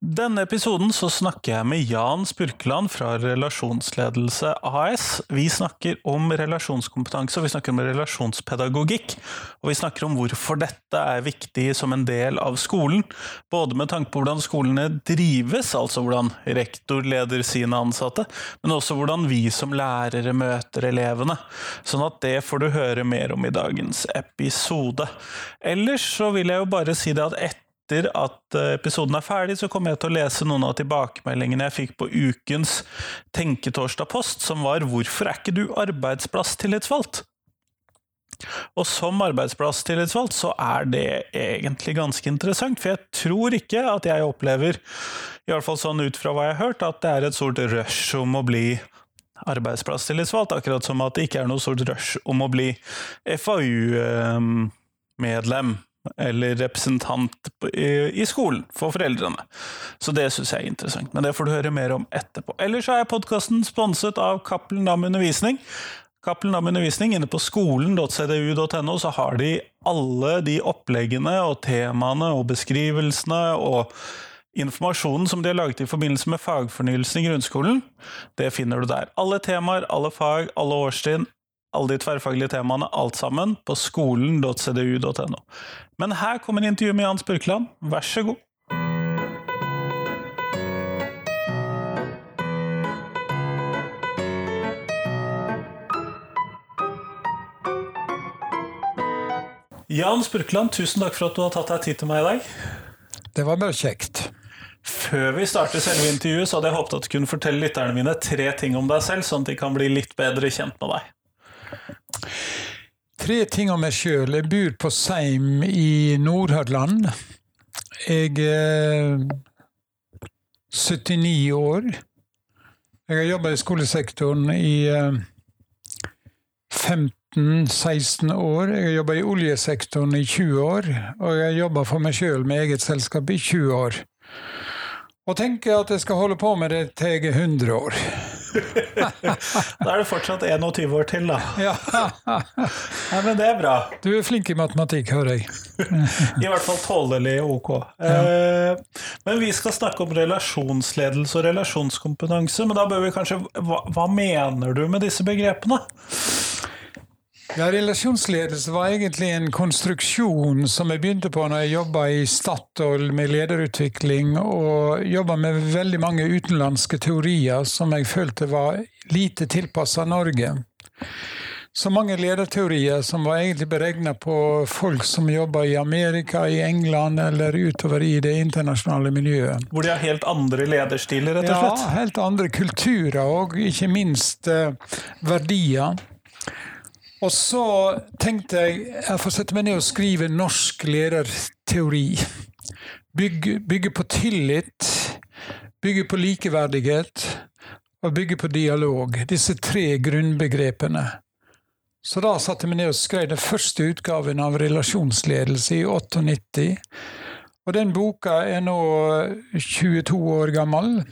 Denne episoden så snakker jeg med Jan Spurkeland fra Relasjonsledelse AS. Vi snakker om relasjonskompetanse, og vi snakker om relasjonspedagogikk. Og vi snakker om hvorfor dette er viktig som en del av skolen. Både med tanke på hvordan skolene drives, altså hvordan rektor leder sine ansatte, men også hvordan vi som lærere møter elevene. Sånn at det får du høre mer om i dagens episode. Ellers så vil jeg jo bare si det at etter etter at eh, episoden er ferdig, så kommer jeg til å lese noen av tilbakemeldingene jeg fikk på ukens Tenketorsdag-post, som var 'Hvorfor er ikke du arbeidsplasstillitsvalgt?' Og som arbeidsplasstillitsvalgt så er det egentlig ganske interessant, for jeg tror ikke at jeg opplever, i hvert fall sånn ut fra hva jeg har hørt, at det er et stort rush om å bli arbeidsplasstillitsvalgt, akkurat som at det ikke er noe stort rush om å bli FAU-medlem eller representant i skolen for foreldrene. Så det syns jeg er interessant, men det får du høre mer om etterpå. Ellers er podkasten sponset av Cappelen Dam Undervisning. Cappelen Dam Undervisning inne på skolen.cdu.no så har de alle de oppleggene og temaene og beskrivelsene og informasjonen som de har laget i forbindelse med fagfornyelsen i grunnskolen. Det finner du der. Alle temaer, alle fag, alle årstrinn, alle de tverrfaglige temaene, alt sammen, på skolen.cdu.no. Men her kommer intervjuet med Jan Spurkland. Vær så god. Jan Spurkland, tusen takk for at du har tatt deg tid til meg i dag. Det var bare kjekt. Før vi starter selve intervjuet, så hadde jeg håpet at du kunne fortelle lytterne mine tre ting om deg selv, sånn at de kan bli litt bedre kjent med deg. Tre ting om meg sjøl. Jeg bor på Seim i Nordhordland. Jeg er 79 år. Jeg har jobba i skolesektoren i 15-16 år. Jeg har jobba i oljesektoren i 20 år. Og jeg har jobba for meg sjøl med eget selskap i 20 år. Og tenker at jeg skal holde på med det til jeg er 100 år. da er det fortsatt 21 år til, da. Ja. Nei, men det er bra. Du er flink i matematikk, hører jeg. I hvert fall tålelig ok. Ja. Eh, men vi skal snakke om relasjonsledelse og relasjonskompetanse. Men da bør vi kanskje Hva, hva mener du med disse begrepene? Ja, Relasjonsledelse var egentlig en konstruksjon som jeg begynte på når jeg jobba i Statoil med lederutvikling, og jobba med veldig mange utenlandske teorier som jeg følte var lite tilpassa Norge. Så mange lederteorier som var egentlig beregna på folk som jobba i Amerika, i England eller utover i det internasjonale miljøet. Hvor de har helt andre lederstiler, rett og slett? Ja, helt andre kulturer og ikke minst eh, verdier. Og så tenkte jeg jeg får sette meg ned og skrive norsk lederteori. Bygge, bygge på tillit, bygge på likeverdighet og bygge på dialog. Disse tre grunnbegrepene. Så da satte jeg meg ned og skrev den første utgaven av Relasjonsledelse i 98. Og den boka er nå 22 år gammel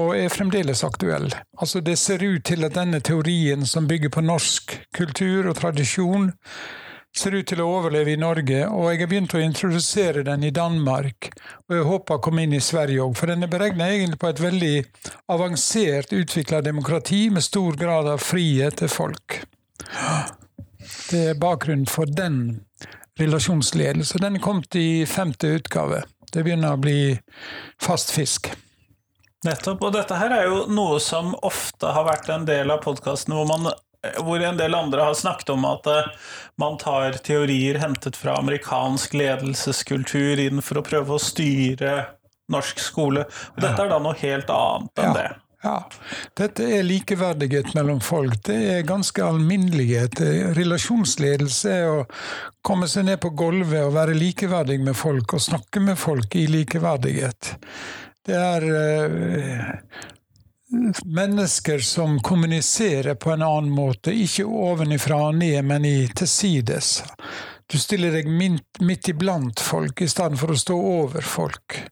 og er fremdeles aktuell. Altså, det ser ut til at denne teorien, som bygger på norsk kultur og tradisjon, ser ut til å overleve i Norge, og jeg har begynt å introdusere den i Danmark. Og jeg håper å komme inn i Sverige òg, for den er beregna egentlig på et veldig avansert utvikla demokrati med stor grad av frihet til folk. Det er bakgrunnen for den relasjonsledelse. Den er kommet i femte utgave. Det begynner å bli fast fisk. Nettopp. Og dette her er jo noe som ofte har vært en del av podkasten hvor, hvor en del andre har snakket om at eh, man tar teorier hentet fra amerikansk ledelseskultur inn for å prøve å styre norsk skole. Og dette er da noe helt annet enn ja. det. Ja, dette er likeverdighet mellom folk. Det er ganske alminnelighet. Relasjonsledelse er å komme seg ned på gulvet og være likeverdig med folk og snakke med folk i likeverdighet. Det er uh, mennesker som kommuniserer på en annen måte, ikke ovenifra og ned, men i tilsides. Du stiller deg midt, midt iblant folk i stedet for å stå over folk.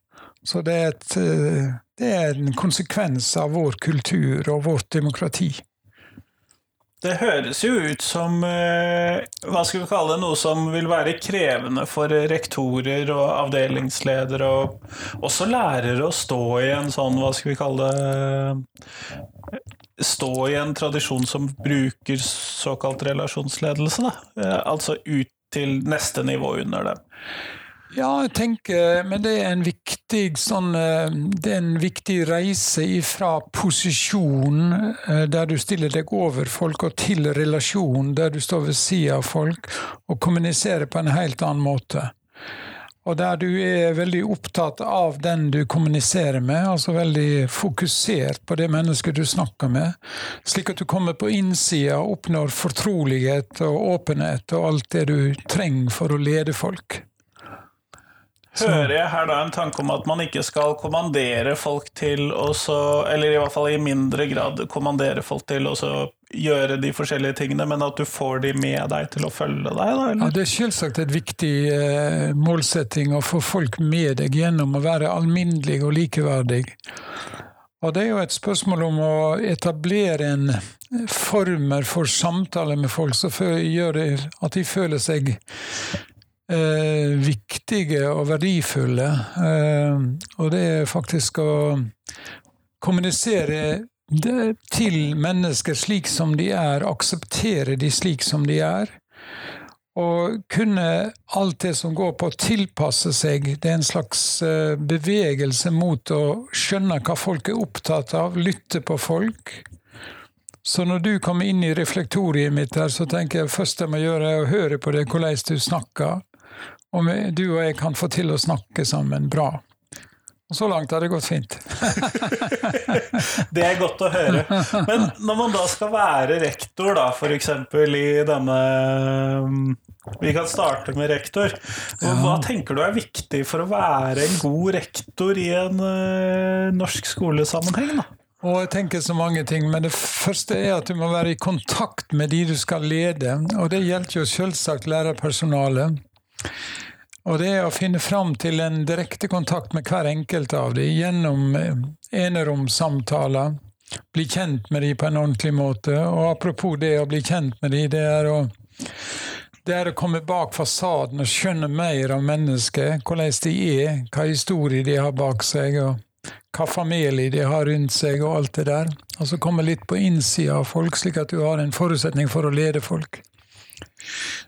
Så det er, et, uh, det er en konsekvens av vår kultur og vårt demokrati. Det høres jo ut som eh, hva skal vi kalle det, noe som vil være krevende for rektorer og avdelingsledere og også lærere å stå i en sånn, hva skal vi kalle det Stå i en tradisjon som bruker såkalt relasjonsledelse, da. Eh, Altså ut til neste nivå under dem. Ja, jeg tenker, men det er en viktig sånn eh, Det er en viktig reise ifra posisjon, eh, der du stiller deg over folk, og til relasjon, der du står ved siden av folk og kommuniserer på en helt annen måte. Og der du er veldig opptatt av den du kommuniserer med, altså veldig fokusert på det mennesket du snakker med, slik at du kommer på innsida og oppnår fortrolighet og åpenhet og alt det du trenger for å lede folk. Hører jeg her da en tanke om at man ikke skal kommandere folk til å så Eller i hvert fall i mindre grad kommandere folk til å så gjøre de forskjellige tingene, men at du får de med deg til å følge deg, da? Ja, Det er selvsagt et viktig eh, målsetting å få folk med deg gjennom å være alminnelig og likeverdig. Og det er jo et spørsmål om å etablere en former for samtale med folk som gjør det at de føler seg eh, viktige og verdifulle. Eh, og det er faktisk å kommunisere til mennesker slik som de er, akseptere de slik som de er. Og kunne alt det som går på å tilpasse seg, det er en slags eh, bevegelse mot å skjønne hva folk er opptatt av, lytte på folk. Så når du kommer inn i reflektoriet mitt her, så tenker jeg først jeg må gjøre er å høre på det, hvordan du snakker. Vi- du og jeg kan få til å snakke sammen bra. Og så langt har det gått fint. Det er godt å høre. Men når man da skal være rektor, da, f.eks. i denne Vi kan starte med rektor. Og Hva tenker du er viktig for å være en god rektor i en eh, norsk skolesammenheng? da? Og jeg tenker så mange ting, men det første er at du må være i kontakt med de du skal lede. Og det gjelder jo selvsagt lærerpersonalet. Og det er å finne fram til en direkte kontakt med hver enkelt av dem gjennom eh, eneromsamtaler. Bli kjent med dem på en ordentlig måte. Og apropos det å bli kjent med dem, det er å det er å komme bak fasaden og skjønne mer av mennesket, hvordan de er, hva historie de har bak seg, og hva familie de har rundt seg, og alt det der. Og så komme litt på innsida av folk, slik at du har en forutsetning for å lede folk.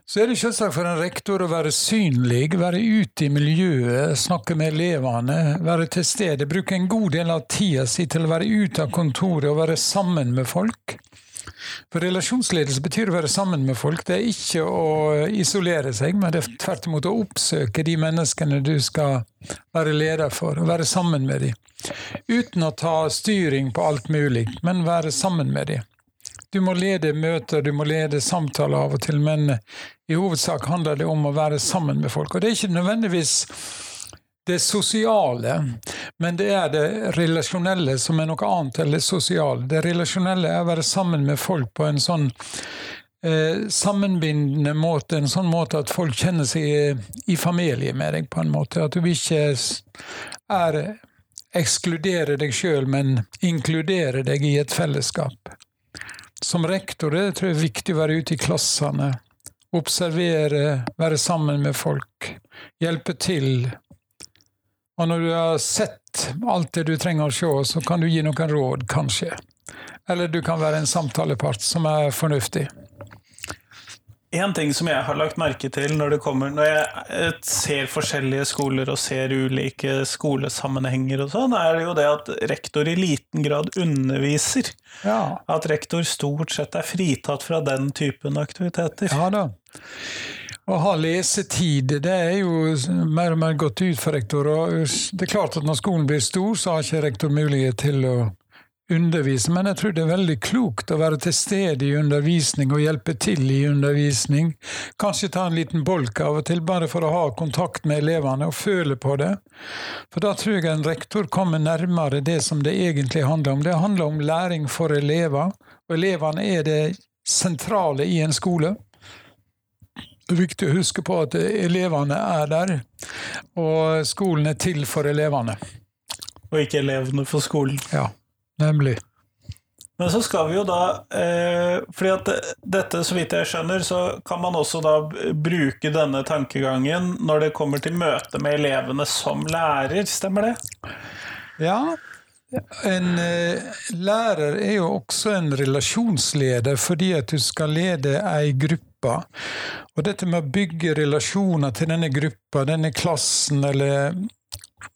Så er det selvsagt for en rektor å være synlig, være ute i miljøet, snakke med elevene, være til stede. Bruke en god del av tida si til å være ute av kontoret og være sammen med folk. For relasjonsledelse betyr å være sammen med folk. Det er ikke å isolere seg, men det er tvert imot å oppsøke de menneskene du skal være leder for, og være sammen med dem. Uten å ta styring på alt mulig, men være sammen med dem. Du må lede møter, du må lede samtaler av og til, men i hovedsak handler det om å være sammen med folk. Og det er ikke nødvendigvis det sosiale, men det er det relasjonelle som er noe annet enn det sosiale. Det relasjonelle er å være sammen med folk på en sånn eh, sammenbindende måte, en sånn måte at folk kjenner seg i familie med deg, på en måte. At du ikke er ekskluderer deg sjøl, men inkluderer deg i et fellesskap. Som rektor det tror jeg er viktig å være ute i klassene. Observere, være sammen med folk. Hjelpe til. Og når du har sett alt det du trenger å se, så kan du gi noen råd, kanskje. Eller du kan være en samtalepart som er fornuftig. En ting som jeg har lagt merke til når det kommer Når jeg eh, ser forskjellige skoler og ser ulike skolesammenhenger og sånn, er det jo det at rektor i liten grad underviser. Ja, At rektor stort sett er fritatt fra den typen aktiviteter. ja da. Å ha lesetid, det er jo mer og mer gått ut for rektor. Og det er klart at når skolen blir stor, så har ikke rektor mulighet til å undervise, men jeg tror det er veldig klokt å være til stede i undervisning og hjelpe til i undervisning. Kanskje ta en liten bolk av og til, bare for å ha kontakt med elevene og føle på det. For da tror jeg en rektor kommer nærmere det som det egentlig handler om. Det handler om læring for elever, og elevene er det sentrale i en skole. Det er viktig å huske på at elevene er der, og skolen er til for elevene. Og ikke elevene for skolen. Ja, nemlig. Men så skal vi jo da eh, fordi at dette, så vidt jeg skjønner, så kan man også da bruke denne tankegangen når det kommer til møte med elevene som lærer, stemmer det? Ja. En eh, lærer er jo også en relasjonsleder fordi at du skal lede ei gruppe. Og dette med å bygge relasjoner til denne gruppa, denne klassen eller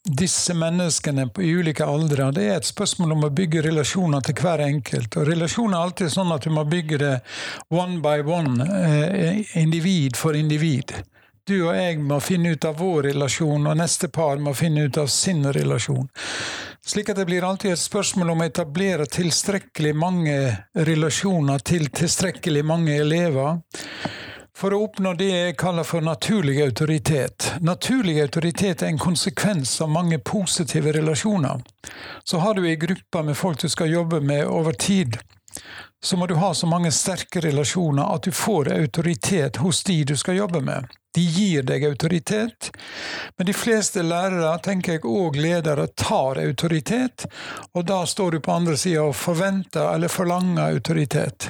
disse menneskene i ulike aldre, det er et spørsmål om å bygge relasjoner til hver enkelt. Og relasjoner er alltid sånn at du må bygge det one by one, eh, individ for individ. Du og jeg må finne ut av vår relasjon, og neste par må finne ut av sin relasjon. Slik at det blir alltid et spørsmål om å etablere tilstrekkelig mange relasjoner til tilstrekkelig mange elever for å oppnå det jeg kaller for naturlig autoritet. Naturlig autoritet er en konsekvens av mange positive relasjoner. Så har du ei gruppe med folk du skal jobbe med over tid, så må du ha så mange sterke relasjoner at du får autoritet hos de du skal jobbe med. De gir deg autoritet, men de fleste lærere, tenker jeg, og ledere tar autoritet, og da står du på andre sida og forventer eller forlanger autoritet.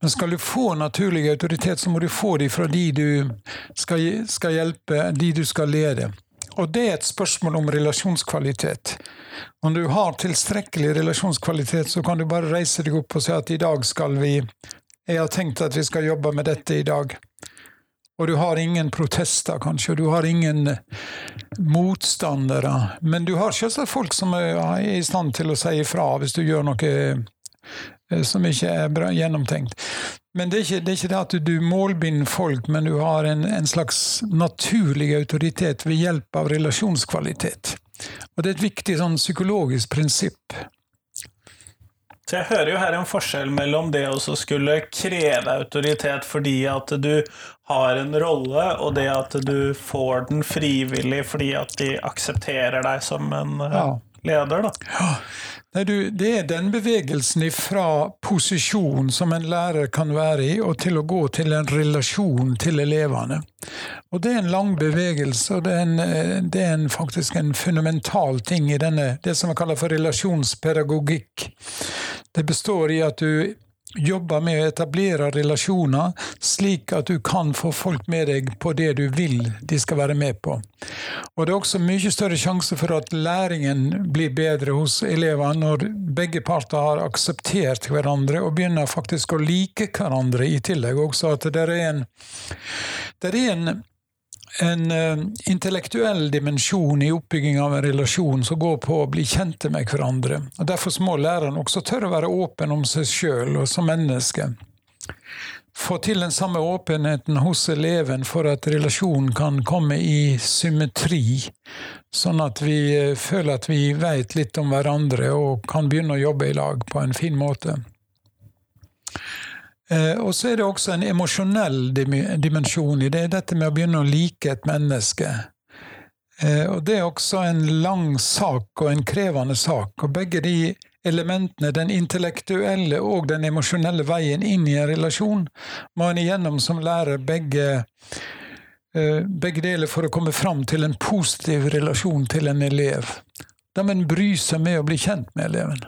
Men skal du få naturlig autoritet, så må du få det fra de du skal, skal hjelpe, de du skal lede. Og det er et spørsmål om relasjonskvalitet. Om du har tilstrekkelig relasjonskvalitet, så kan du bare reise deg opp og si at i dag skal vi Jeg har tenkt at vi skal jobbe med dette i dag. Og du har ingen protester, kanskje, og du har ingen motstandere. Men du har selvsagt folk som er i stand til å si ifra hvis du gjør noe som ikke er bra gjennomtenkt. Men det er ikke det, er ikke det at du målbinder folk, men du har en, en, slags naturlig autoritet ved hjelp av relasjonskvalitet. Og det er et viktig sånn psykologisk prinsipp. Så Jeg hører jo her en forskjell mellom det å skulle kreve autoritet fordi at du har en rolle, og det at du får den frivillig fordi at de aksepterer deg som en eh, ja. leder. da. Ja. Nei, du, det er den bevegelsen fra posisjon som en lærer kan være i, og til å gå til en relasjon til elevene. Og Det er en lang bevegelse, og det er, en, eh, det er en, faktisk en fundamental ting i denne, det som vi kaller for relasjonspedagogikk. Det består i at du jobber med å etablere relasjoner, slik at du kan få folk med deg på det du vil de skal være med på. Og Det er også mye større sjanse for at læringen blir bedre hos elevene når begge parter har akseptert hverandre og begynner faktisk å like hverandre i tillegg. Også at det er en, det er en en uh, intellektuell dimensjon i oppbygging av en relasjon som går på å bli kjente med hverandre. Og Derfor må læreren også tørre å være åpen om seg sjøl og som menneske. Få til den samme åpenheten hos eleven for at relasjonen kan komme i symmetri, sånn at vi uh, føler at vi veit litt om hverandre og kan begynne å jobbe i lag på en fin måte. Eh, og så er det også en emosjonell dimensjon i det, dette med å begynne å like et menneske. Eh, og det er også en lang sak og en krevende sak. Og begge de elementene, den intellektuelle og den emosjonelle veien inn i en relasjon, må en igjennom som lærer begge, eh, begge deler for å komme fram til en positiv relasjon til en elev. Da må en bry seg med å bli kjent med eleven.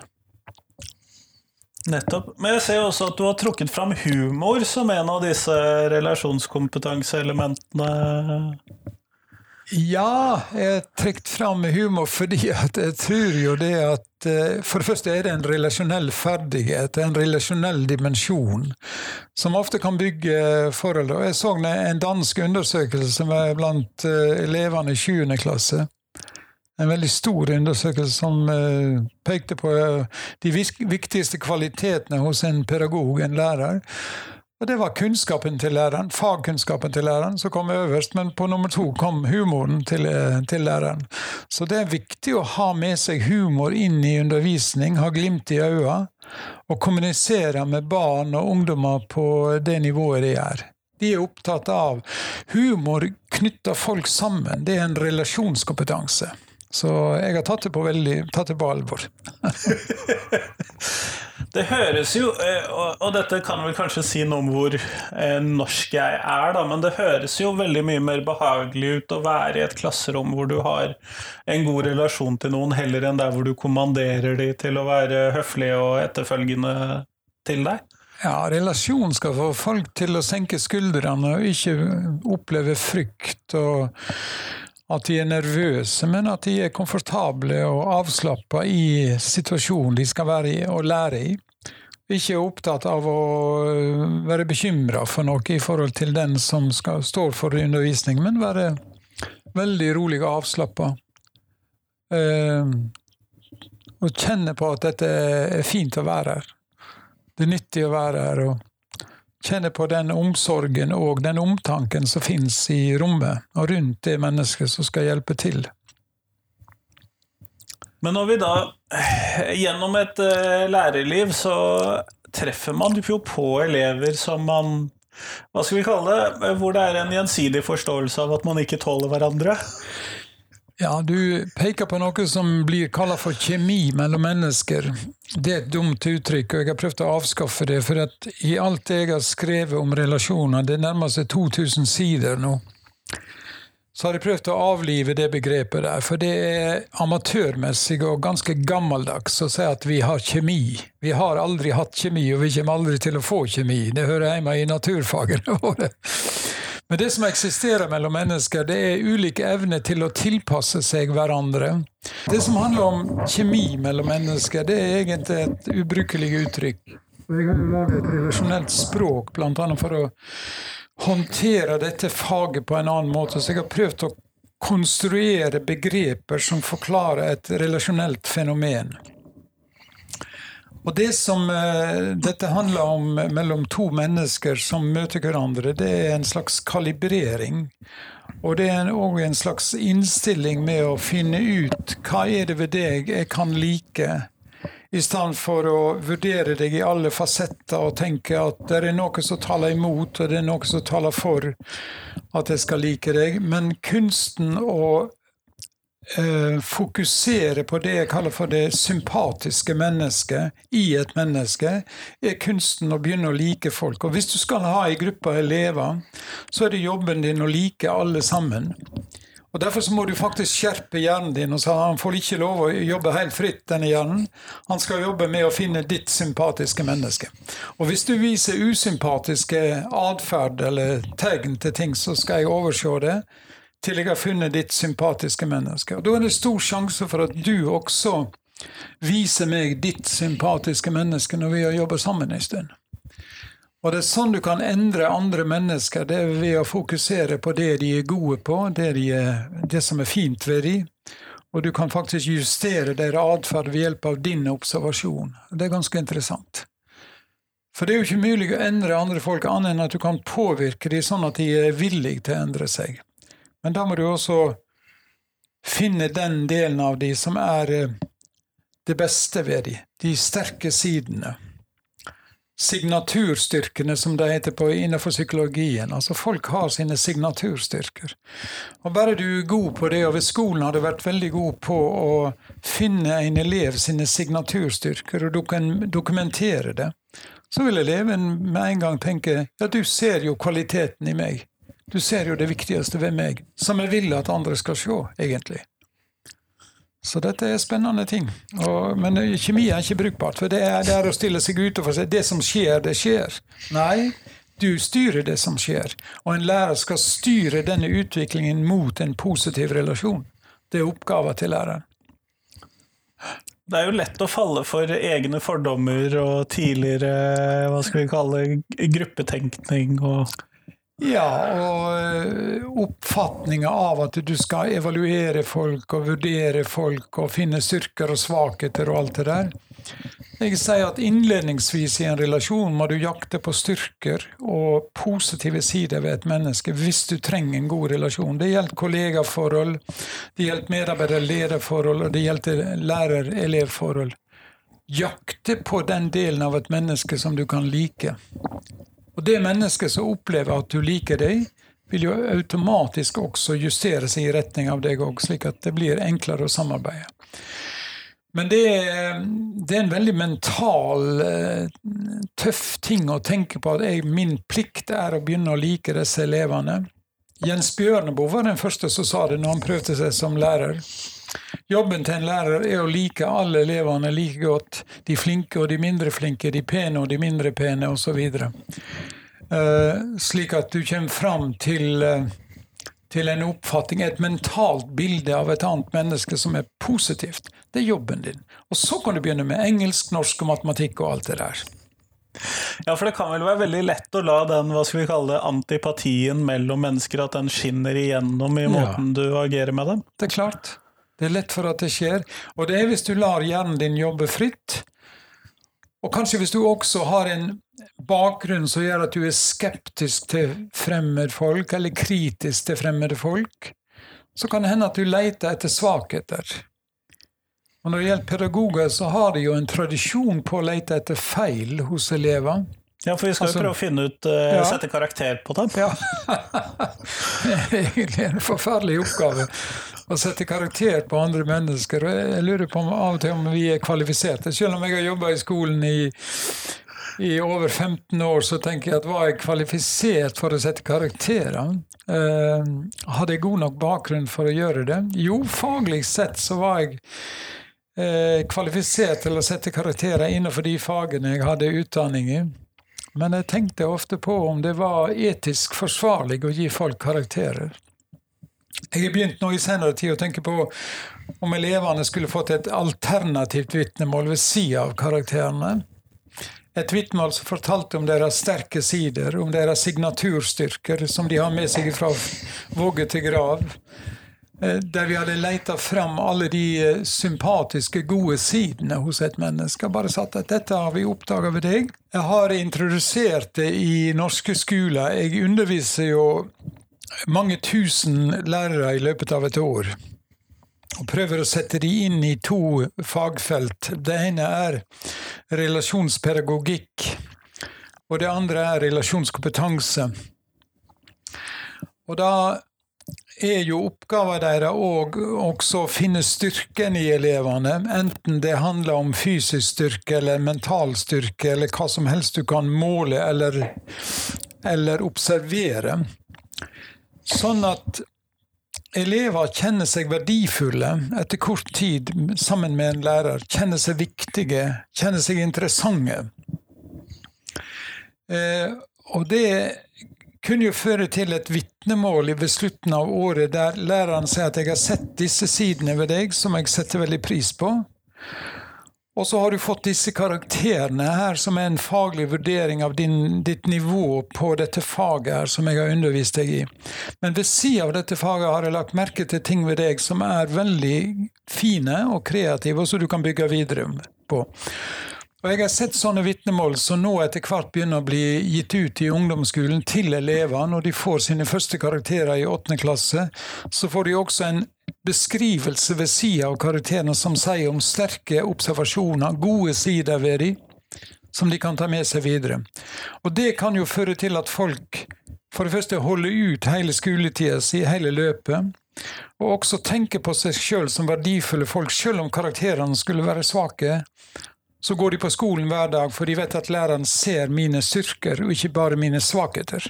Nettopp. Men jeg ser også at du har trukket fram humor som en av disse relasjonskompetanseelementene. Ja, jeg har trukket fram humor fordi at jeg tror jo det at eh, For det første er det en relasjonell ferdighet, en relasjonell dimensjon, som ofte kan bygge forhold. Jeg så en dansk undersøkelse blant eh, elevene i 7. klasse en veldig stor undersøkelse som uh, pekte på uh, de viktigste kvalitetene hos en pedagog, en lærer. Og det var kunnskapen til læreren, fagkunnskapen til læreren, som kom øverst. Men på nummer to kom humoren til, uh, til læreren. Så det er viktig å ha med seg humor inn i undervisning, ha glimt i øynene, og kommunisere med barn og ungdommer på det nivået de er. De er opptatt av humor knytter folk sammen. Det er en relasjonskompetanse. Så jeg har tatt det på, veldig, tatt det på alvor. Det høres jo, eh, og, dette kan vel kanskje si noe om hvor eh, norsk jeg er, da, men det høres jo veldig mye mer behagelig ut å være i et klasserom hvor du har en god relasjon til noen, heller enn der hvor du kommanderer de til å være høflige og etterfølgende til deg. Ja, relasjon skal få folk til å senke skuldrene og ikke oppleve frykt og at de er nervøse, men at de er komfortable og avslappa i situasjonen de skal være i og lære i. Ikke er opptatt av å være bekymra for noe i forhold til den som skal, står for undervisning, men være veldig rolig og avslappa. Eh, og kjenne på at dette er fint å være her. Det er nyttig å være her. og kjenne på den omsorgen og den omtanken som finnes i rommet og rundt det mennesket som skal hjelpe til. Men når vi da, gjennom et uh, lærerliv, så treffer man jo på elever som man Hva skal vi kalle det? Hvor det er en gjensidig forståelse av at man ikke tåler hverandre? Ja, du peker på noe som blir kalt for kjemi mellom mennesker. Det er et dumt uttrykk, og jeg har prøvd å avskaffe det. For at i alt jeg har skrevet om relasjoner, det nærmer seg 2000 sider nå, så har jeg prøvd å avlive det begrepet der. For det er amatørmessig og ganske gammeldags å si at vi har kjemi. Vi har aldri hatt kjemi, og vi kommer aldri til å få kjemi. Det hører hjemme i naturfagene våre. Men det som eksisterer mellom mennesker, det er ulike evner til å tilpasse seg hverandre. Det som handler om kjemi mellom mennesker, det er egentlig et ubrukelig uttrykk. Jeg har laget et relasjonelt språk, bl.a. for å håndtere dette faget på en annen måte. Så jeg har prøvd å konstruere begreper som forklarer et relasjonelt fenomen. Og det som uh, dette handler om mellom to mennesker som møter hverandre, det er en slags kalibrering. Og det er òg en slags innstilling med å finne ut hva er det ved deg jeg kan like, i stedet for å vurdere deg i alle fasetter og tenke at det er noe som taler imot, og det er noe som taler for at jeg skal like deg. Men kunsten å eh, fokusere på det jeg kaller for det sympatiske mennesket i et menneske, er kunsten å begynne å like folk. Og hvis du skal ha ei gruppe elever, så er det jobben din å like alle sammen. Og Derfor så må du faktisk skjerpe hjernen din. og så Han får ikke lov å jobbe helt fritt, denne hjernen. Han skal jobbe med å finne ditt sympatiske menneske. Og Hvis du viser usympatiske atferd eller tegn til ting, så skal jeg overse det til jeg har funnet ditt sympatiske menneske. Og Da er det stor sjanse for at du også viser meg ditt sympatiske menneske når vi har jobba sammen en stund. Og det er sånn du kan endre andre mennesker, det er ved å fokusere på det de er gode på, det, de er, det som er fint ved dem. Og du kan faktisk justere deres atferd ved hjelp av din observasjon. Det er ganske interessant. For det er jo ikke mulig å endre andre folk annet enn at du kan påvirke dem sånn at de er villige til å endre seg. Men da må du også finne den delen av de som er eh, det beste ved de, de sterke sidene. Signaturstyrkene, som det heter på innenfor psykologien. Altså Folk har sine signaturstyrker. Og Bare du er god på det, og ved skolen har du vært veldig god på å finne en elev sine signaturstyrker og dokumentere det, så vil eleven med en gang tenke ja, du ser jo kvaliteten i meg. Du ser jo det viktigste ved meg, som jeg vil at andre skal se, egentlig. Så dette er spennende ting. Og, men kjemi er ikke brukbart, for det er, det er å stille seg utenfor seg. Det som skjer, det skjer. Nei, du styrer det som skjer. Og en lærer skal styre denne utviklingen mot en positiv relasjon. Det er oppgaven til læreren. Det er jo lett å falle for egne fordommer og tidligere hva skal vi kalle gruppetenkning og ja, og eh, oppfatninga av at du skal evaluere folk og vurdere folk og finne styrker og svakheter og alt det der. Jeg sier at innledningsvis i en relasjon må du jakte på styrker og positive sider ved et menneske hvis du trenger en god relasjon. Det gjelder kollegaforhold, det gjelder medarbeider-lederforhold, og det gjelder lærer-elevforhold. Jakte på den delen av et menneske som du kan like. Og det mennesket som opplever at du liker deg, vil jo automatisk også justere seg i retning av deg òg, slik at det blir enklere å samarbeide. Men det er, det er, en veldig mental, tøff ting å tenke på at jeg, min plikt er å begynne å like disse elevene. Jens Bjørneboe var den første som sa det når han prøvde seg som lærer. Jobben til en lærer er å like alle elevene like godt. De flinke og de mindre flinke, de pene og de mindre pene, osv. Uh, slik at du kommer fram til, uh, til en oppfatning, et mentalt bilde av et annet menneske som er positivt. Det er jobben din. Og så kan du begynne med engelsk, norsk og matematikk og alt det der. Ja, for det kan vel være veldig lett å la den hva skal vi kalle det, antipatien mellom mennesker, at den skinner igjennom i måten ja. du agerer med dem? Det er klart. Det er lett for at det skjer. Og det er hvis du lar hjernen din jobbe fritt. Og kanskje hvis du også har en bakgrunn som gjør at du er skeptisk til fremmedfolk, eller kritisk til fremmede folk, så kan det hende at du leter etter svakheter. Og Når det gjelder pedagoger, så har de jo en tradisjon på å lete etter feil hos elever. Ja, for vi skal altså, jo prøve å finne ut, uh, ja. sette karakter på dem. Ja. det er egentlig en forferdelig oppgave å sette karakter på andre mennesker. Jeg lurer på om, av og til om vi er kvalifiserte. Selv om jeg har jobba i skolen i, i, over 15 år, så tenker jeg at var jeg kvalifisert for å sette karakterer? Uh, hadde jeg god nok bakgrunn for å gjøre det? Jo, faglig sett så var jeg kvalifisert til å sette karakterer innenfor de fagene jeg hadde utdanning i. Men jeg tenkte ofte på om det var etisk forsvarlig å gi folk karakterer. Jeg har begynt nå i senere tid å tenke på om elevene skulle fått et alternativt vitnemål ved sida av karakterene. Et vitnemål som fortalte om deres sterke sider, om deres signaturstyrker, som de har med seg fra vogge til grav. Eh, der vi hadde leita fram alle de eh, sympatiske, gode sidene hos et menneske. Bare sagt at dette har vi oppdaga ved deg. Jeg har introdusert det i norske skoler. Jeg underviser jo mange tusen lærere i løpet av et år. Og prøver å sette de inn i to fagfelt. Det ene er relasjonspedagogikk, og det andre er relasjonskompetanse. Og da er jo oppgaven deres òg også å finne styrken i elevene, enten det handler om fysisk styrke eller mental styrke, eller hva som helst du kan måle eller, eller observere. Sånn at elever kjenner seg verdifulle etter kort tid sammen med en lærer. Kjenner seg viktige, kjenner seg interessante. Eh, og det kunne jo føre til et vitnemål ved slutten av året der læreren sier at 'jeg har sett disse sidene ved deg som jeg setter veldig pris på'. Og så har du fått disse karakterene her, som er en faglig vurdering av din, ditt nivå på dette faget her, som jeg har undervist deg i. Men ved siden av dette faget har jeg lagt merke til ting ved deg som er veldig fine og kreative, og som du kan bygge videre på. Og Jeg har sett sånne vitnemål som nå etter hvert begynner å bli gitt ut i ungdomsskolen til elever. Når de får sine første karakterer i åttende klasse, så får de også en beskrivelse ved sida av karakterene som sier om sterke observasjoner, gode sider ved dem, som de kan ta med seg videre. Og Det kan jo føre til at folk for det første holder ut hele skoletida si, hele løpet, og også tenker på seg sjøl som verdifulle folk, sjøl om karakterene skulle være svake. Så går de på skolen hver dag, for de vet at læreren ser mine styrker, og ikke bare mine svakheter.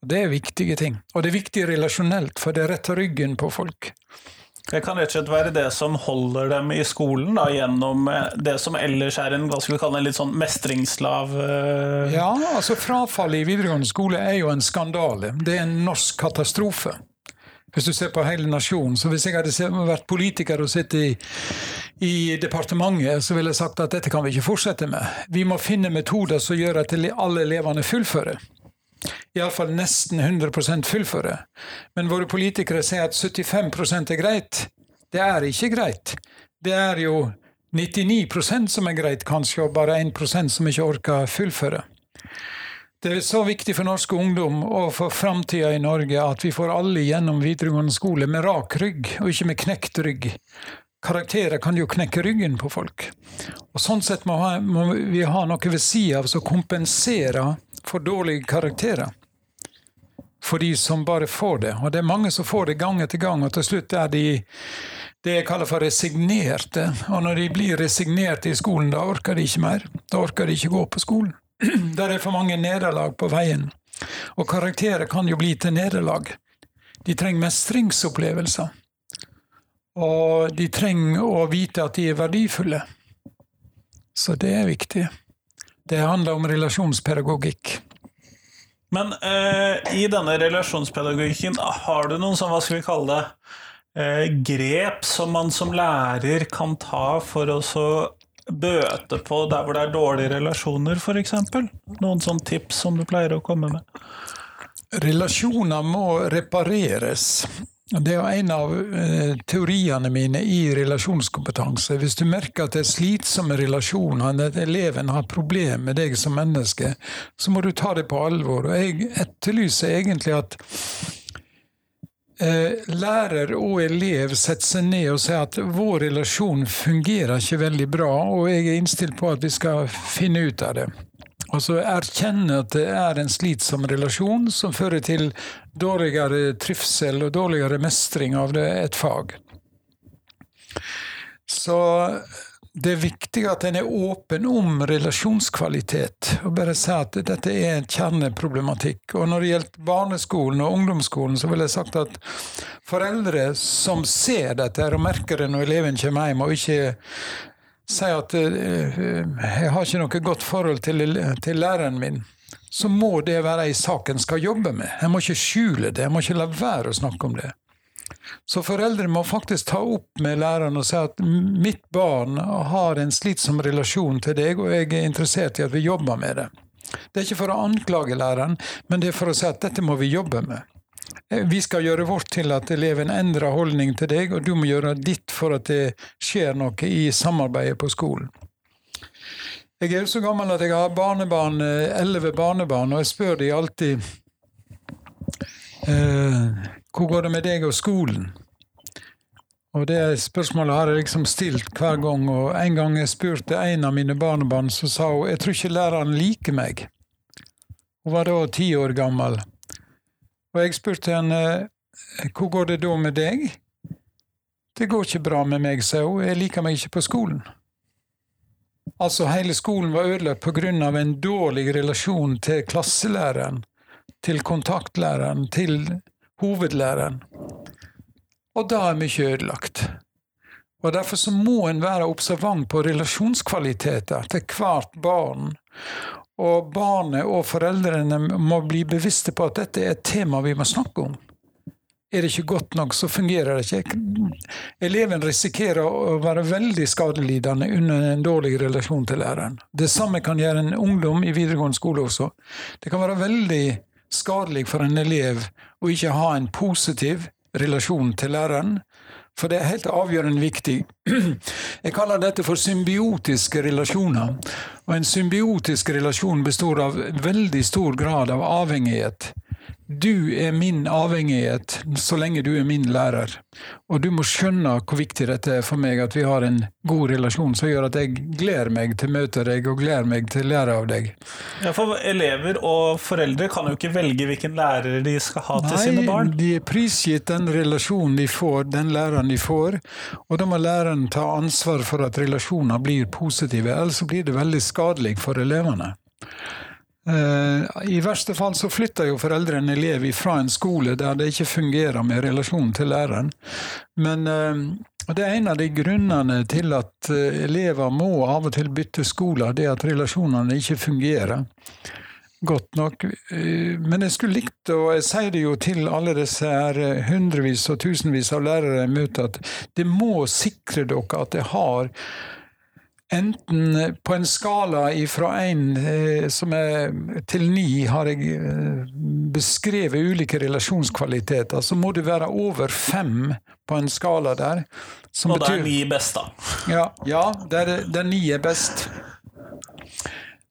Det er viktige ting. Og det er viktig relasjonelt, for det retter ryggen på folk. Det kan rett og slett være det som holder dem i skolen, da, gjennom eh, det som ellers er en hva skal vi kalle en litt sånn mestringslav uh... Ja, altså frafallet i videregående skole er jo en skandale. Det er en norsk katastrofe. Hvis du ser på hele nasjonen. Så hvis jeg hadde vært politiker og sittet i, i departementet, så ville jeg sagt at dette kan vi ikke fortsette med. Vi må finne metoder som gjør at alle elevene fullfører iallfall nesten 100% fullføre. Men våre politikere sier at 75% er greit. Det er ikke greit. Det er jo 99% som er greit, kanskje, og bare 1% som ikke orker fullføre. Det er så viktig for norsk ungdom og for framtida i Norge at vi får alle gjennom videregående skole med rak rygg, og ikke med knekt rygg. Karakterer kan jo knekke ryggen på folk. Og Sånn sett må, vi ha noe ved sida av som kompenserer for dårlige karakterer. For de som bare får det. Og det er mange som får det gang etter gang, og til slutt er de det jeg kaller for resignerte. Og når de blir resignerte i skolen, da orker de ikke mer. Da orker de ikke gå på skolen. Der er for mange nederlag på veien. Og karakterer kan jo bli til nederlag. De trenger mestringsopplevelser. Og de trenger å vite at de er verdifulle. Så det er viktig. Det handler om relasjonspedagogikk. Men eh, i denne relasjonspedagogikken, har du noen sånn, hva skal vi kalle det, eh, grep som man som lærer kan ta for å bøte på der hvor det er dårlige relasjoner, f.eks.? Noen sånne tips som du pleier å komme med? Relasjoner må repareres. Det er en av eh, teoriene mine i relasjonskompetanse. Hvis du merker at det er slitsomme relasjoner, at eleven har problemer med deg som menneske, så må du ta det på alvor. Og jeg etterlyser egentlig at lærer og elev setter seg ned og sier at vår relasjon fungerer ikke veldig bra, og jeg er innstilt på at vi skal finne ut av det. Altså erkjenne at det er en slitsom relasjon som fører til dårligere trivsel og dårligere mestring av et fag. Så det er viktig at en er åpen om relasjonskvalitet, og bare si at dette er en kjerneproblematikk. Og når det gjelder barneskolen og ungdomsskolen, så vil jeg sagt at foreldre som ser dette og merker det når eleven kommer hjem, og ikke sier at uh, jeg har ikke noe godt forhold til, til læreren min, så må det være ei sak en skal jobbe med. Jeg må ikke skjule det, jeg må ikke la være å snakke om det. Så foreldre må faktisk ta opp med læreren og si at mitt barn har en slitsom relasjon til deg, og jeg er interessert i at vi jobber med det. Det er ikke for å anklage læreren, men det er for å si at dette må vi jobbe med. Eh, vi skal gjøre vårt til at eleven endrer holdning til deg, og du må gjøre ditt for at det skjer noe i samarbeidet på skolen. Jeg er jo så gammel at jeg har barnebarn, eh, elleve barnebarn, og jeg spør de alltid eh, hvor går det med deg og skolen? Og det spørsmålet har jeg liksom stilt hver gang, og en gang jeg spurte en av mine barnebarn, så sa hun jeg tror ikke læreren liker meg. Hun var da ti år gammel. Og jeg spurte henne hvor går det da med deg? Det går ikke bra med meg, sa hun, jeg liker meg ikke på skolen. Altså, hele skolen var ødelagt på grunn av en dårlig relasjon til klasselæreren, til kontaktlæreren, til hovedlæreren. Og da er mye ødelagt. Og Derfor så må en være observant på relasjonskvaliteter til hvert barn. Og barnet og foreldrene må bli bevisste på at dette er et tema vi må snakke om. Er det ikke godt nok, så fungerer det ikke. Eleven risikerer å være veldig skadelidende under en dårlig relasjon til læreren. Det samme kan gjøre en ungdom i videregående skole også. Det kan være veldig skadelig for en elev å ikke ha en positiv relasjon til læreren. For det er helt avgjørende viktig. Jeg kaller dette for symbiotiske relasjoner. Og en symbiotisk relasjon består av veldig stor grad av avhengighet. Du er min avhengighet så lenge du er min lærer. Og du må skjønne hvor viktig dette er for meg, at vi har en god relasjon som gjør at jeg gleder meg til å møte deg og gleder meg til å lære av deg. Ja, For elever og foreldre kan jo ikke velge hvilken lærer de skal ha til Nei, sine barn. Nei, de er prisgitt den relasjonen de får, den læreren de får. Og da må læreren ta ansvar for at relasjoner blir positive, ellers blir det veldig skadelig for elevene. Eh, I verste fall så flytter jo foreldre en elev fra en skole der det ikke fungerer med relasjonen til læreren. Men eh, det er en av de grunnene til at eh, elever må av og til bytte skoler, det at relasjonene ikke fungerer godt nok. Men jeg skulle likt, og jeg sier det jo til alle disse her hundrevis og tusenvis av lærere jeg møter, at det må sikre dere at det har Enten på en skala fra én eh, til ni har jeg eh, beskrevet ulike relasjonskvaliteter. Så må det være over fem på en skala der. Og det er ni best, da? Ja, ja der, der ni er best.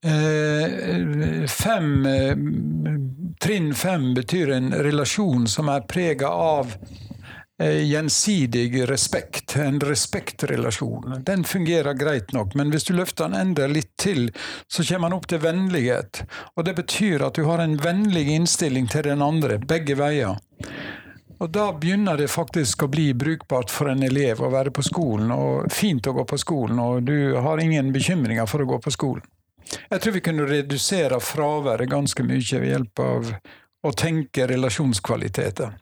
Eh, fem, trinn fem betyr en relasjon som er prega av Eh, gjensidig respekt, en respektrelasjon. Den fungerer greit nok, men hvis du løfter den enda litt til, så kommer den opp til vennlighet. Og det betyr at du har en vennlig innstilling til den andre, begge veier. Og da begynner det faktisk å bli brukbart for en elev å være på skolen, og fint å gå på skolen, og du har ingen bekymringer for å gå på skolen. Jeg tror vi kunne redusere fraværet ganske mye ved hjelp av å tenke relasjonskvaliteter.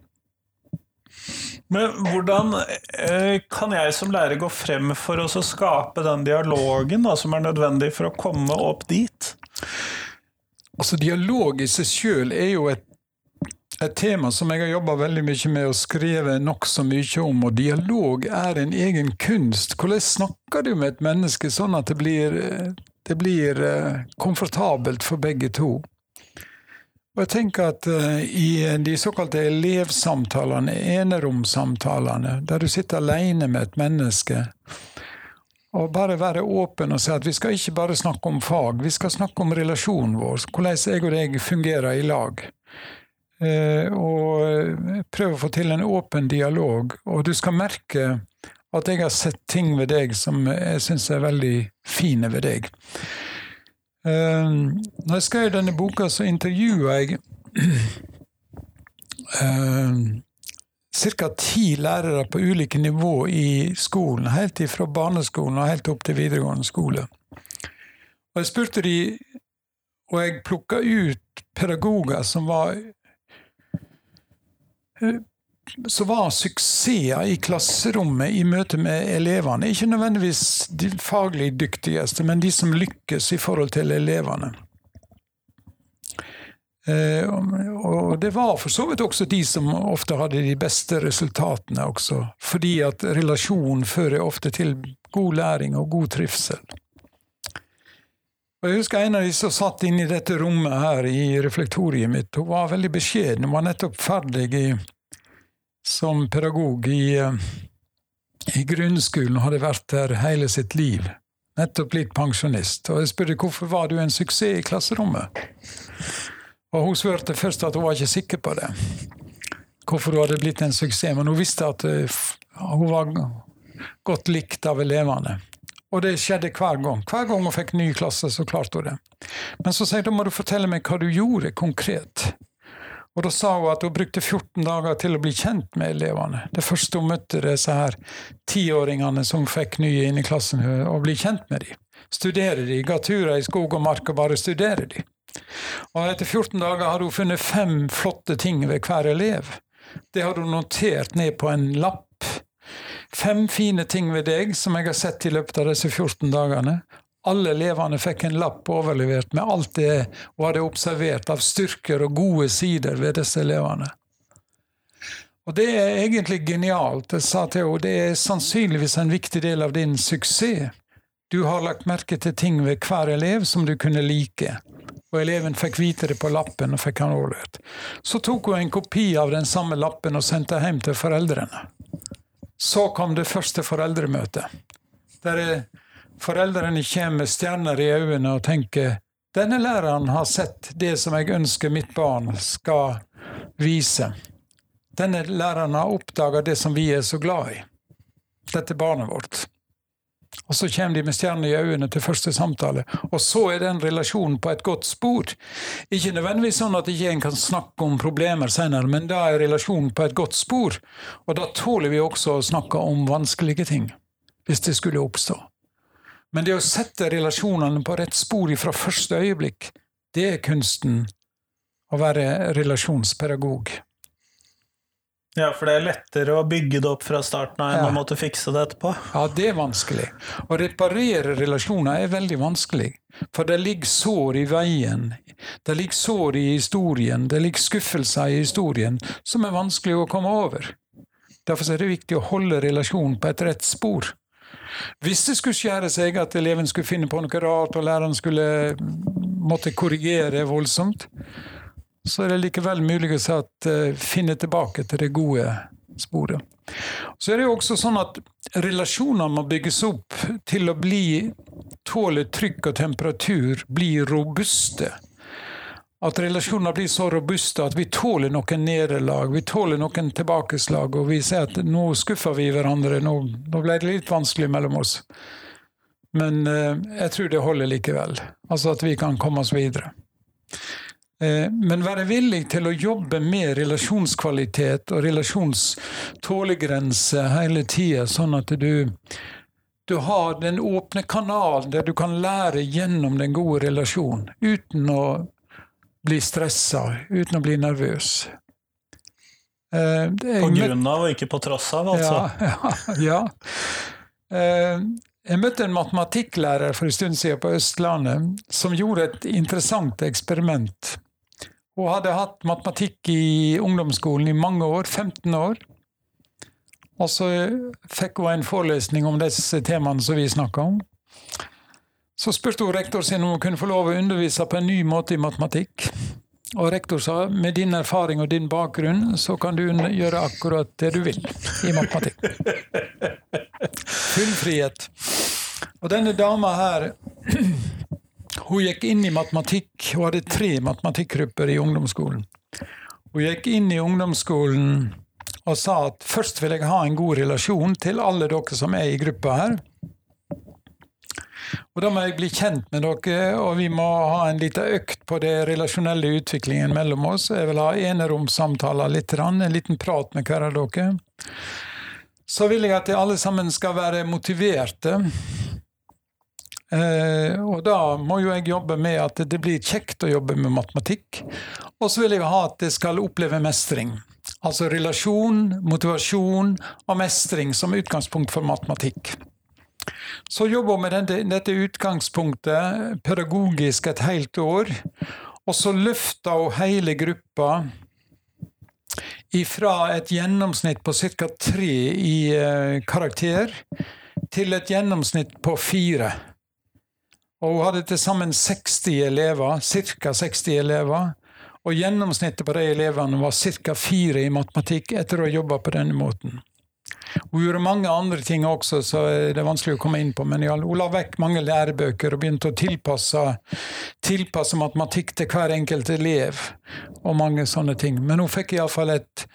Men hvordan eh, kan jeg som lærer gå frem for å skape den dialogen da, som er nødvendig for å komme opp dit? Altså, Dialog i seg sjøl er jo et, et, tema som jeg har jobba veldig mye med og skrevet nokså mye om. Og dialog er en egen kunst. Hvordan snakker du med et menneske sånn at det blir, det blir eh, komfortabelt for begge to? Og jeg tenker at uh, I de såkalte elevsamtalene, eneromsamtalene, der du sitter alene med et menneske, og bare være åpen og si at vi skal ikke bare snakke om fag, vi skal snakke om relasjonen vår, hvordan jeg og deg fungerer i lag. Uh, og prøve å få til en åpen dialog. Og du skal merke at jeg har sett ting ved deg som jeg syns er veldig fine ved deg. Ehm, når jeg skrev denne boka, så intervjua jeg uh, ca. ti lærere på ulike nivå i skolen, helt fra barneskolen og helt opp til videregående skole. Og jeg spurte de, og jeg plukka ut pedagoger som var eh, så var suksesser i klasserommet i møte med elevene ikke nødvendigvis de faglig dyktigste, men de som lykkes i forhold til elevene. Eh, og det var for så vidt også de som ofte hadde de beste resultatene også, fordi at relasjonen fører ofte til god læring og god trivsel. Og Jeg husker en av de som satt inne i dette rommet her i reflektoriet mitt. Hun var veldig beskjeden. Hun var nettopp ferdig i som pedagog i, eh, i grunnskolen, hadde vært der hele sitt liv. Nettopp blitt pensjonist. Og jeg spurte hvorfor var du en suksess i klasserommet. Og hun svarte først at hun var ikke sikker på det. Hvorfor hun hadde blitt en suksess. Men hun visste at eh, hun var godt likt av elevene. Og det skjedde hver gang. Hver gang hun fikk ny klasse, så klarte hun det. Men så sier hun da må du fortelle meg hva du gjorde konkret. Og da sa hun at hun brukte 14 dager til å bli kjent med elevene. Det første hun møtte disse her tiåringene som fikk nye inn i klassen, og bli kjent med dem. Studere dem, ga turer i skog og mark og bare studere dem. Og etter 14 dager hadde hun funnet fem flotte ting ved hver elev. Det hadde hun notert ned på en lapp. Fem fine ting ved deg som jeg har sett i løpet av disse 14 dagene, alle elevene fikk en lapp overlevert med alt det hun hadde observert av styrker og gode sider ved disse elevene. Og det er egentlig genialt. Jeg sa til henne det er sannsynligvis en viktig del av din suksess. Du har lagt merke til ting ved hver elev som du kunne like. Og eleven fikk vite det på lappen og fikk han overlevert. Så tok hun en kopi av den samme lappen og sendte hjem til foreldrene. Så kom det første foreldremøtet. Der er Foreldrene kommer med stjerner i øynene og tenker denne læreren har sett det som jeg ønsker mitt barn skal vise. Denne læreren har oppdaga det som vi er så glad i. Dette barnet vårt. Og så kommer de med stjerner i øynene til første samtale, og så er den relasjonen på et godt spor. Ikke nødvendigvis sånn at ikke en kan snakke om problemer senere, men da er relasjonen på et godt spor, og da tåler vi også å snakke om vanskelige ting, hvis det skulle oppstå. Men det å sette relasjonene på rett spor fra første øyeblikk, det er kunsten å være relasjonspedagog. Ja, for det er lettere å bygge det opp fra starten av enn ja. å måtte fikse det etterpå? Ja, det er vanskelig. Å reparere relasjoner er veldig vanskelig. For det ligger sår i veien. Det ligger sår i historien. Det ligger skuffelser i historien som er vanskelig å komme over. Derfor er det viktig å holde relasjonen på et rett spor. Hvis det skulle skjære seg at eleven skulle finne på noe rart, og læreren skulle måtte korrigere voldsomt, så er det likevel mulig å si at uh, finne tilbake til det gode sporet. Så er det jo også sånn at relasjoner må bygges opp til å bli tåle trykk og temperatur, bli robuste at relasjoner blir så robuste at vi tåler noen nederlag, vi tåler noen tilbakeslag, og vi ser at nå skuffer vi hverandre, nå, nå ble det litt vanskelig mellom oss. Men eh, jeg tror det holder likevel. Altså at vi kan komme oss videre. Eh, men være villig til å jobbe med relasjonskvalitet og relasjonstålegrense hele tida, sånn at du, du har den åpne kanalen der du kan lære gjennom den gode relasjonen, uten å bli stressa, uten å bli nervøs. Eh, på grunn av og ikke på tross av, altså? Ja. ja, ja. Eh, jeg møtte en matematikklærer for en stund siden på Østlandet som gjorde et interessant eksperiment. Hun hadde hatt matematikk i ungdomsskolen i mange år, 15 år. Og så fikk hun en forelesning om disse temaene som vi snakka om. Så spurte hun rektor sin om hun kunne få lov å undervise på en ny måte i matematikk. Og rektor sa med din erfaring og din bakgrunn så kan du gjøre akkurat det du vil i matematikk. Full frihet. Og denne dama her hun gikk inn i matematikk. Hun hadde tre matematikkgrupper i ungdomsskolen. Hun gikk inn i ungdomsskolen og sa at først vil jeg ha en god relasjon til alle dere som er i gruppa her. Og Da må jeg bli kjent med dere, og vi må ha en liten økt på det relasjonelle utviklingen mellom oss. Jeg vil ha eneromssamtaler litt, en liten prat med hver av dere. Så vil jeg at alle sammen skal være motiverte Eh, og da må jo jeg jobbe med at det blir kjekt å jobbe med matematikk. Og så vil jeg ha at det skal oppleve mestring. Altså relasjon, motivasjon og mestring som utgangspunkt for matematikk. Så jobber vi med dette, utgangspunktet pedagogisk et helt år. Og så løfter hun hele gruppa ifra et gjennomsnitt på ca. tre i eh, karakter til et gjennomsnitt på fire. Og hun hadde til sammen 60 elever, ca. 60 elever. Og gjennomsnittet på de elevene var ca. fire i matematikk etter å ha jobba på denne måten. Hun gjorde mange andre ting også, så det er vanskelig å komme inn på. Men hun la vekk mange lærebøker og begynte å tilpasse, tilpasse matematikk til hver enkelt elev. Og mange sånne ting. Men hun fikk iallfall et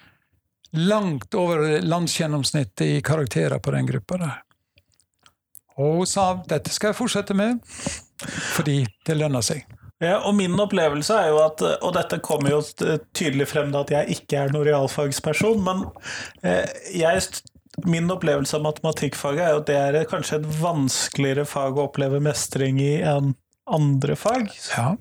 langt over landsgjennomsnittet i karakterer på den gruppa der. Og hun sa dette skal jeg fortsette med, fordi det lønner seg. Ja, og min opplevelse er jo at, og dette kommer jo tydelig frem da at jeg ikke er noen realfagsperson, men eh, jeg, min opplevelse av matematikkfaget er jo at det er kanskje et vanskeligere fag å oppleve mestring i enn andre fag. Ja,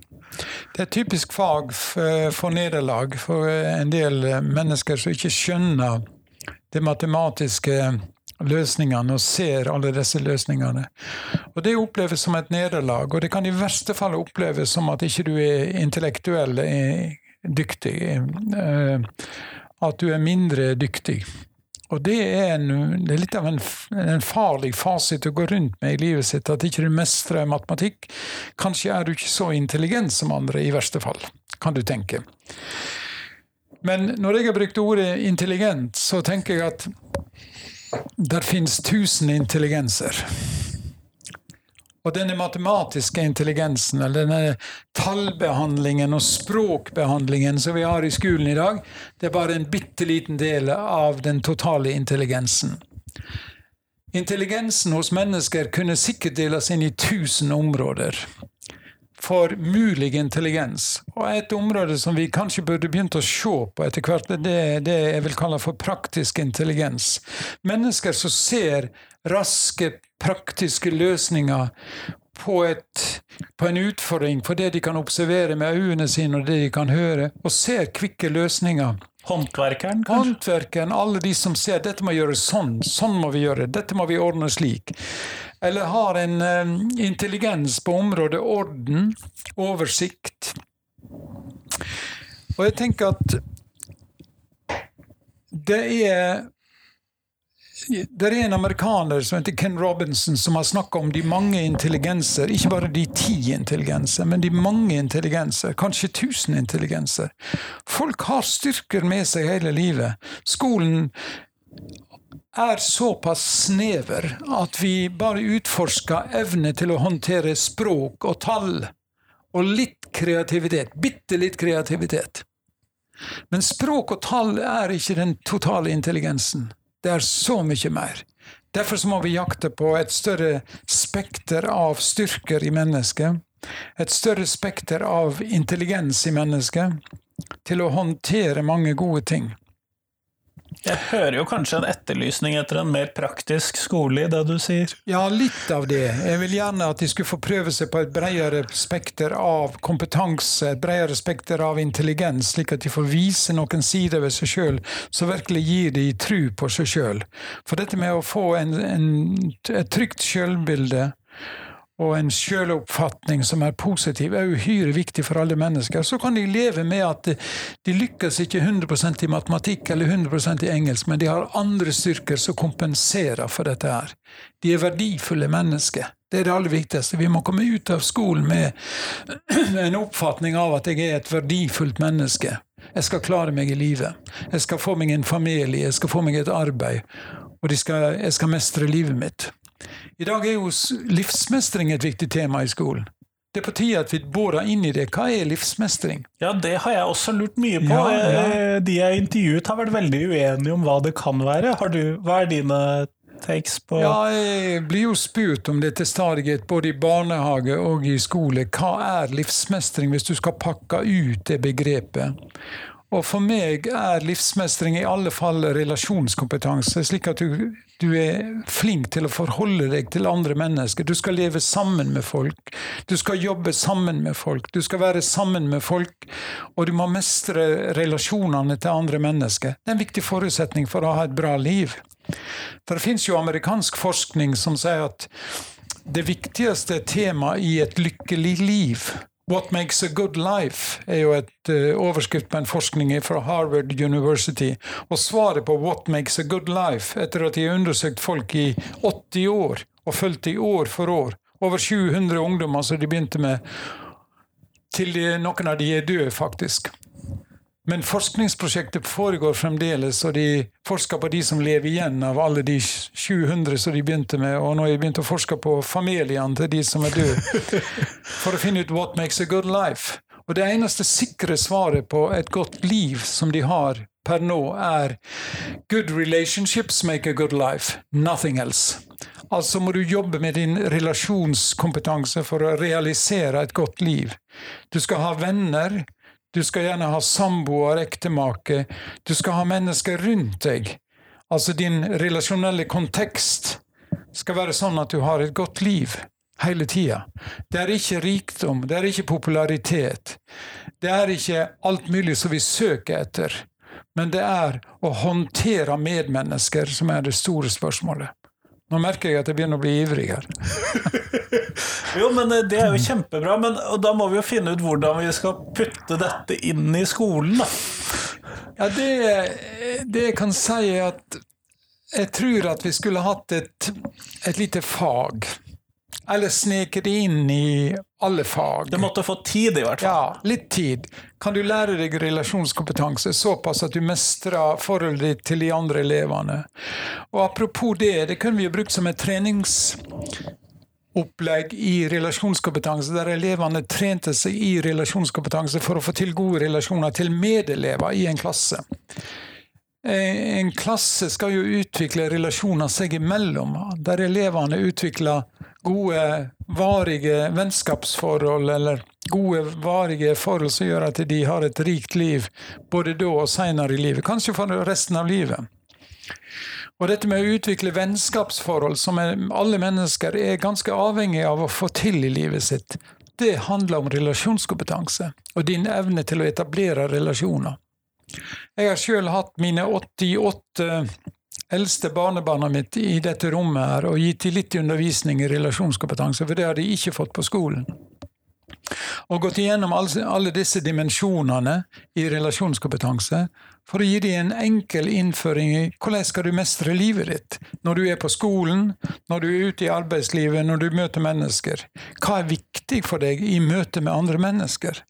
det er et typisk fag for nederlag for en del mennesker som ikke skjønner de matematiske løsningene og ser alle disse løsningene. Og Det oppleves som et nederlag, og det kan i verste fall oppleves som at ikke du er intellektuell dyktig. Eh, at du er mindre dyktig. Og det er, en, det er litt av en, en, farlig fasit å gå rundt med i livet sitt, at ikke du mestrer matematikk. Kanskje er du ikke så intelligent som andre, i verste fall, kan du tenke. Men når jeg har brukt ordet intelligent, så tenker jeg at der finnes tusen intelligenser. Og denne matematiske intelligensen, eller denne tallbehandlingen og språkbehandlingen som vi har i skolen i dag, det er bare en bitte liten del av den totale intelligensen. Intelligensen hos mennesker kunne sikkert deles inn i tusen områder for mulig intelligens. Og et område som vi kanskje burde begynt å se på etter hvert, det er det jeg vil kalle for praktisk intelligens. Mennesker som ser raske, praktiske løsninger på, et, på en utfordring, for det de kan observere med øynene sine og det de kan høre, og ser kvikke løsninger. Håndverkeren, kanskje? Håndverkeren, alle de som ser dette må gjøres sånn, sånn må vi gjøre, dette må vi ordne slik eller har en um, intelligens på området orden, oversikt. Og jeg tenker at det er det er en amerikaner som heter Ken Robinson, som har snakka om de mange intelligenser. Ikke bare de ti intelligenser, men de mange intelligenser. Kanskje tusen intelligenser. Folk har styrker med seg hele livet. Skolen er såpass snever at vi bare utforsker evne til å håndtere språk og tall. Og litt kreativitet. Bitte litt kreativitet. Men språk og tall er ikke den totale intelligensen. Det er så mye mer. Derfor må vi jakte på et større spekter av styrker i mennesket. et større spekter av intelligens i mennesket til å håndtere mange gode ting. Jeg hører jo kanskje en etterlysning etter en mer praktisk skole i det du sier? Ja, litt av det. Jeg vil gjerne at de skulle få prøve seg på et bredere spekter av kompetanse, et bredere spekter av intelligens, slik at de får vise noen sider ved seg sjøl som virkelig gir de tru på seg sjøl. For dette med å få en, en, et trygt sjølbilde og en sjøloppfatning som er positiv, er uhyre viktig for alle mennesker. Så kan de leve med at de lykkes ikke 100% i matematikk eller 100% i engelsk, men de har andre styrker som kompenserer for dette her. De er verdifulle mennesker. Det er det aller viktigste. Vi må komme ut av skolen med en oppfatning av at jeg er et verdifullt menneske. Jeg skal klare meg i livet. Jeg skal få meg en familie, jeg skal få meg et arbeid. Og skal, jeg skal mestre livet mitt. I dag er jo livsmestring et viktig tema i skolen. Det er på tide at vi borer inn i det. Hva er livsmestring? Ja, det har jeg også lurt mye på. Ja, ja. Eh, de jeg intervjuet har vært veldig uenige om hva det kan være. Du, hva er dine takes på Ja, jeg blir jo spurt om det til stadighet, både i barnehage og i skole. Hva er livsmestring, hvis du skal pakke ut det begrepet? Og for meg er livsmestring i alle fall relasjonskompetanse, slik at du, du, er flink til å forholde deg til andre mennesker. Du skal leve sammen med folk. Du skal jobbe sammen med folk. Du skal være sammen med folk, og du må mestre relasjonene til andre mennesker. Det er en viktig forutsetning for å ha et bra liv. For Det finnes jo amerikansk forskning som sier at det viktigste temaet i et lykkelig liv What makes a good life er jo et uh, overskrift på en forskning fra Harvard University. Og svaret på what makes a good life, etter at de har undersøkt folk i 80 år, og fulgt i år for år, over 700 ungdommer som de begynte med, til de, noen av de er døde, faktisk. Men forskningsprosjektet foregår fremdeles, og de forsker på de som lever igjen av alle de 700 som de begynte med, og nå har jeg begynt å forske på familiene til de som er døde, for å finne ut what makes a good life. Og det eneste sikre svaret på et godt liv som de har per nå, er good relationships make a good life, nothing else. Altså må du jobbe med din relasjonskompetanse for å realisere et godt liv. Du skal ha venner du skal gjerne ha samboer, ektemake. Du skal ha mennesker rundt deg. Altså din relasjonelle kontekst skal være sånn at du har et godt liv hele tida. Det er ikke rikdom, det er ikke popularitet. Det er ikke alt mulig som vi søker etter. Men det er å håndtere medmennesker som er det store spørsmålet. Nå merker jeg at jeg begynner å bli ivrig her. jo, men eh, det er jo kjempebra. Men da må vi jo finne ut hvordan vi skal putte dette inn i skolen, da. Ja, det, det jeg kan si, er at jeg tror at vi skulle hatt et, et lite fag eller sneket det inn i alle fag. Det måtte få tid, i hvert fall. Ja, litt tid. Kan du lære deg relasjonskompetanse såpass at du mestrer forholdet ditt til de andre elevene? Og apropos det, det kunne vi jo brukt som et treningsopplegg i relasjonskompetanse, der elevene trente seg i relasjonskompetanse for å få til gode relasjoner til medelever i en klasse. Eh, en klasse skal jo utvikle relasjoner seg imellom, der elevene utvikler gode, varige vennskapsforhold eller gode, varige forhold som gjør at de har et rikt liv både da og seinere i livet. Kanskje for resten av livet. Og dette med å utvikle vennskapsforhold, som alle mennesker er ganske avhengig av å få til i livet sitt, det handler om relasjonskompetanse og din evne til å etablere relasjoner. Jeg har sjøl hatt mine 88 eldste barnebarna mitt i dette rommet her og gitt dem litt undervisning i relasjonskompetanse, for det har de ikke fått på skolen. Og gått igjennom alle disse dimensjonene i relasjonskompetanse for å gi deg en enkel innføring i hvordan skal du mestre livet ditt når du er på skolen, når du er ute i arbeidslivet, når du møter mennesker. Hva er viktig for deg i møte med andre mennesker?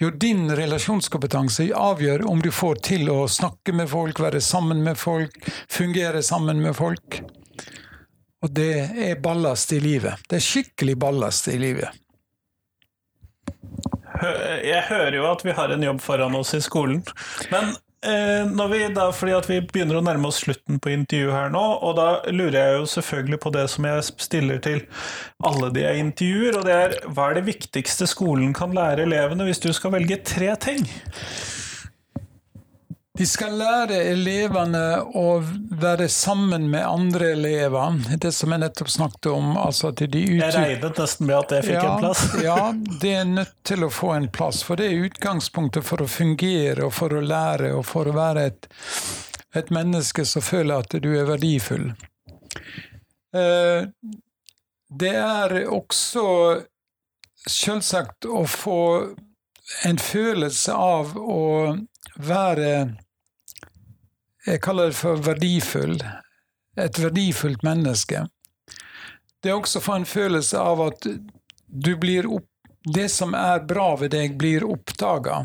Jo, din relasjonskompetanse avgjør om du får til å snakke med folk, være sammen med folk, fungere sammen med folk. Og det er ballast i livet. Det er skikkelig ballast i livet. Jeg hører jo at vi har en jobb foran oss i skolen, men eh, når vi da, fordi at vi begynner å nærme oss slutten på intervjuet her nå, og da lurer jeg jo selvfølgelig på det som jeg stiller til alle de jeg intervjuer, og det er hva er det viktigste skolen kan lære elevene hvis du skal velge tre ting? De skal lære elevene å være sammen med andre elever. Det som jeg nettopp snakket om. Altså at de jeg regnet nesten med at det fikk ja, en plass. ja, det er nødt til å få en plass. For det er utgangspunktet for å fungere og for å lære og for å være et, et menneske som føler at du er verdifull. Eh, det er også selvsagt å få en følelse av å være Jeg kaller det for verdifull. Et verdifullt menneske. Det er også å få en følelse av at du blir opp, det som er bra ved deg, blir oppdaga.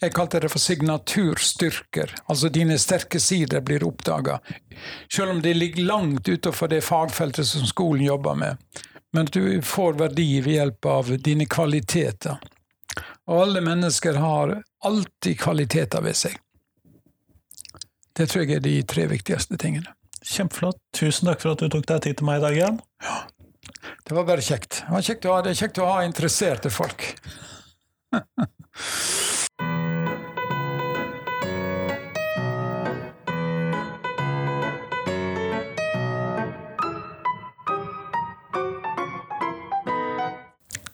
Jeg kalte det for signaturstyrker. Altså dine sterke sider blir oppdaga. Selv om det ligger langt utenfor det fagfeltet som skolen jobber med. Men du får verdi ved hjelp av dine kvaliteter. Og alle mennesker har alltid kvaliteter ved seg. Det tror jeg er de tre viktigste tingene. Kjempeflott. Tusen takk for at du tok deg tid til meg i dag igjen. Ja. Det var bare kjekt. Det, kjekt ha, det er kjekt å ha interesserte folk.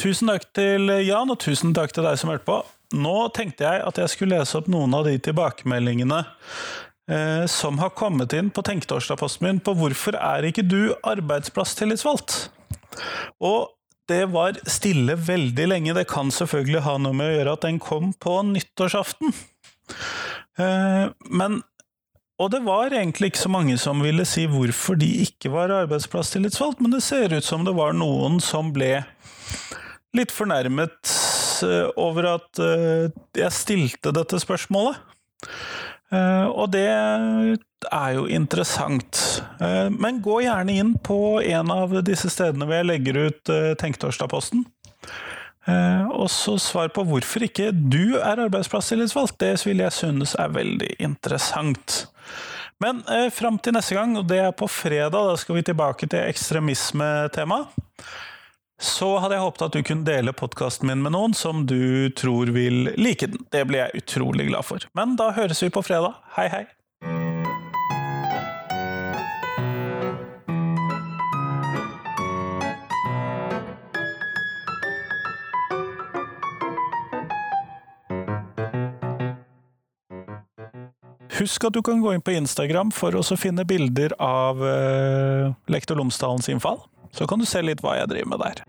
Tusen takk til Jan, og tusen takk til deg som hørte på. Nå tenkte jeg at jeg skulle lese opp noen av de tilbakemeldingene eh, som har kommet inn på Tenketorsdag-posten min på hvorfor er ikke du arbeidsplasstillitsvalgt? Og det var stille veldig lenge. Det kan selvfølgelig ha noe med å gjøre at den kom på nyttårsaften. Eh, men og det var egentlig ikke så mange som ville si hvorfor de ikke var arbeidsplasstillitsvalgt, men det ser ut som det var noen som ble litt fornærmet over at eh, jeg stilte dette spørsmålet. Eh, og det er jo interessant. Men gå gjerne inn på en av disse stedene hvor jeg legger ut Tenktorsdag-posten. Og så svar på hvorfor ikke du er arbeidsplasstillitsvalgt. Det vil jeg synes er veldig interessant. Men eh, fram til neste gang, og det er på fredag, da skal vi tilbake til ekstremismetemaet så hadde jeg håpet at du kunne dele podkasten min med noen som du tror vil like den. Det blir jeg utrolig glad for. Men da høres vi på fredag. Hei, hei! Husk at du kan gå inn på Instagram for å finne bilder av uh, Lektor Lomsdalens innfall. Så kan du se litt hva jeg driver med der.